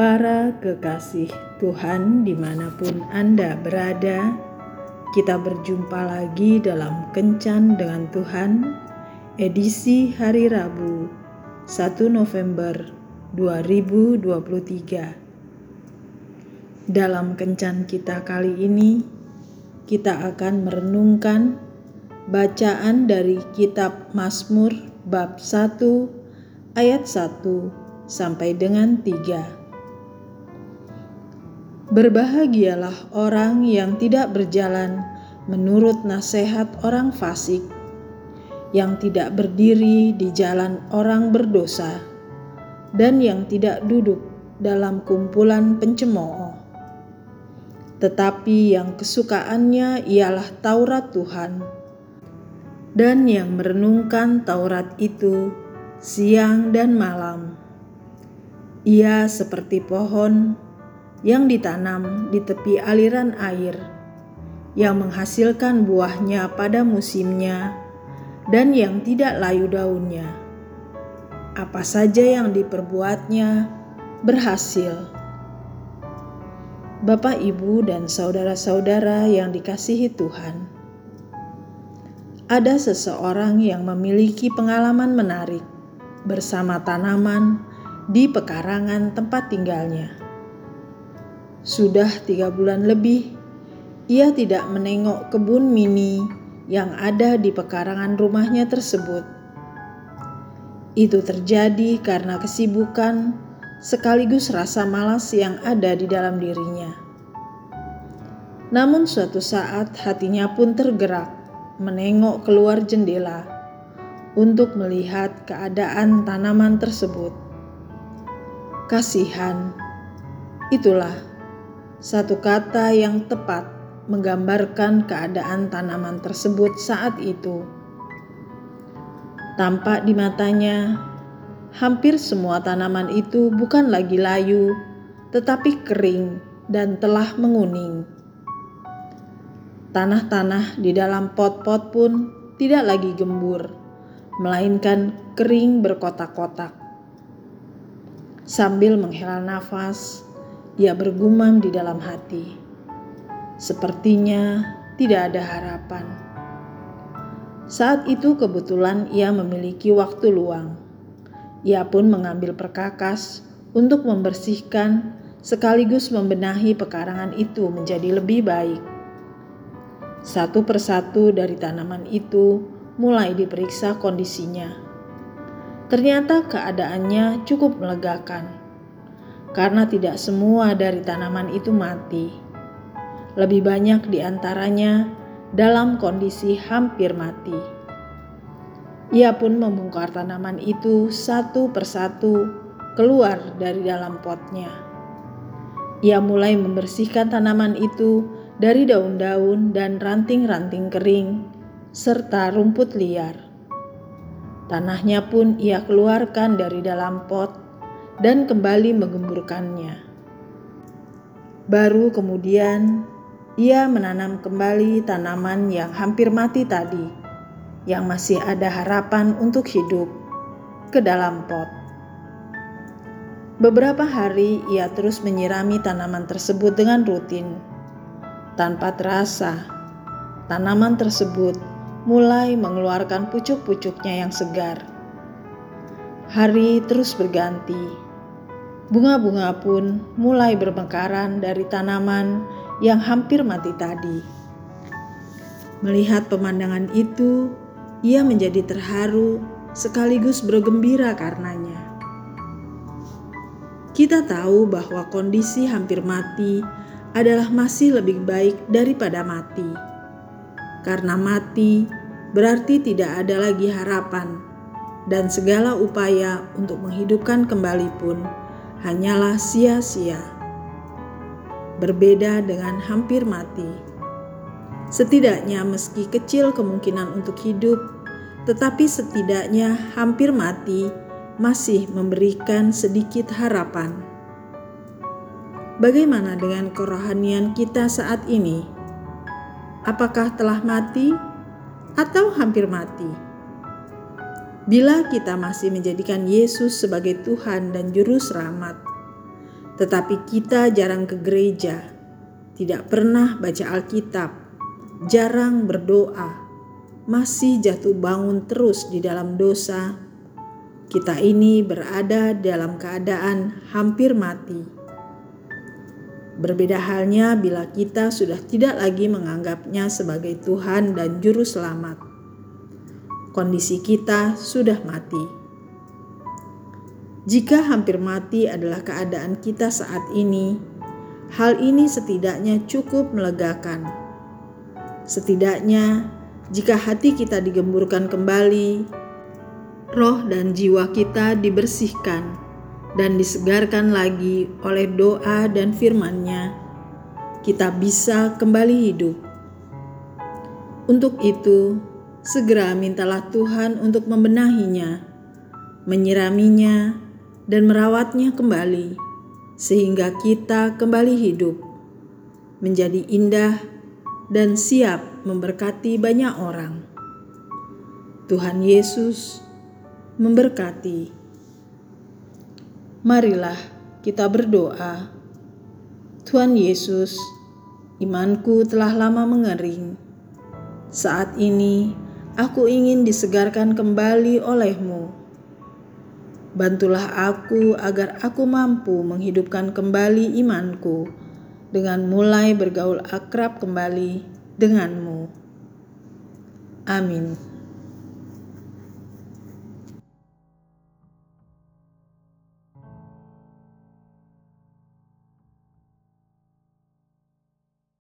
Para kekasih Tuhan di mana pun Anda berada, kita berjumpa lagi dalam Kencan dengan Tuhan, edisi hari Rabu, 1 November 2023. Dalam Kencan kita kali ini, kita akan merenungkan bacaan dari kitab Mazmur bab 1 ayat 1 sampai dengan 3. Berbahagialah orang yang tidak berjalan menurut nasihat orang fasik, yang tidak berdiri di jalan orang berdosa, dan yang tidak duduk dalam kumpulan pencemooh. Tetapi yang kesukaannya ialah Taurat Tuhan, dan yang merenungkan Taurat itu siang dan malam. Ia seperti pohon yang ditanam di tepi aliran air, yang menghasilkan buahnya pada musimnya, dan yang tidak layu daunnya. Apa saja yang diperbuatnya berhasil. Bapak, ibu, dan saudara-saudara yang dikasihi Tuhan, ada seseorang yang memiliki pengalaman menarik bersama tanaman di pekarangan tempat tinggalnya. Sudah tiga bulan lebih, ia tidak menengok kebun mini yang ada di pekarangan rumahnya tersebut. Itu terjadi karena kesibukan sekaligus rasa malas yang ada di dalam dirinya. Namun suatu saat hatinya pun tergerak menengok keluar jendela untuk melihat keadaan tanaman tersebut. Kasihan, itulah satu kata yang tepat menggambarkan keadaan tanaman tersebut saat itu. Tampak di matanya, hampir semua tanaman itu bukan lagi layu, tetapi kering dan telah menguning. Tanah-tanah di dalam pot-pot pun tidak lagi gembur, melainkan kering berkotak-kotak. Sambil menghela nafas, ia bergumam di dalam hati. Sepertinya tidak ada harapan. Saat itu kebetulan ia memiliki waktu luang. Ia pun mengambil perkakas untuk membersihkan sekaligus membenahi pekarangan itu menjadi lebih baik. Satu persatu dari tanaman itu mulai diperiksa kondisinya. Ternyata keadaannya cukup melegakan karena tidak semua dari tanaman itu mati. Lebih banyak di antaranya dalam kondisi hampir mati. Ia pun membongkar tanaman itu satu persatu keluar dari dalam potnya. Ia mulai membersihkan tanaman itu dari daun-daun dan ranting-ranting kering, serta rumput liar. Tanahnya pun ia keluarkan dari dalam pot dan kembali menggemburkannya. Baru kemudian ia menanam kembali tanaman yang hampir mati tadi, yang masih ada harapan untuk hidup, ke dalam pot. Beberapa hari ia terus menyirami tanaman tersebut dengan rutin. Tanpa terasa, tanaman tersebut mulai mengeluarkan pucuk-pucuknya yang segar. Hari terus berganti Bunga-bunga pun mulai bermekaran dari tanaman yang hampir mati tadi. Melihat pemandangan itu, ia menjadi terharu sekaligus bergembira karenanya. Kita tahu bahwa kondisi hampir mati adalah masih lebih baik daripada mati, karena mati berarti tidak ada lagi harapan, dan segala upaya untuk menghidupkan kembali pun hanyalah sia-sia. Berbeda dengan hampir mati. Setidaknya meski kecil kemungkinan untuk hidup, tetapi setidaknya hampir mati masih memberikan sedikit harapan. Bagaimana dengan kerohanian kita saat ini? Apakah telah mati atau hampir mati? Bila kita masih menjadikan Yesus sebagai Tuhan dan Juru Selamat, tetapi kita jarang ke gereja, tidak pernah baca Alkitab, jarang berdoa, masih jatuh bangun terus di dalam dosa, kita ini berada dalam keadaan hampir mati Berbeda halnya bila kita sudah tidak lagi menganggapnya sebagai Tuhan dan Juru Selamat. Kondisi kita sudah mati. Jika hampir mati adalah keadaan kita saat ini, hal ini setidaknya cukup melegakan. Setidaknya, jika hati kita digemburkan kembali, roh dan jiwa kita dibersihkan dan disegarkan lagi oleh doa dan firman-Nya, kita bisa kembali hidup. Untuk itu, segera mintalah Tuhan untuk membenahinya, menyiraminya, dan merawatnya kembali, sehingga kita kembali hidup, menjadi indah, dan siap memberkati banyak orang. Tuhan Yesus memberkati. Marilah kita berdoa. Tuhan Yesus, imanku telah lama mengering. Saat ini aku ingin disegarkan kembali olehmu. Bantulah aku agar aku mampu menghidupkan kembali imanku dengan mulai bergaul akrab kembali denganmu. Amin.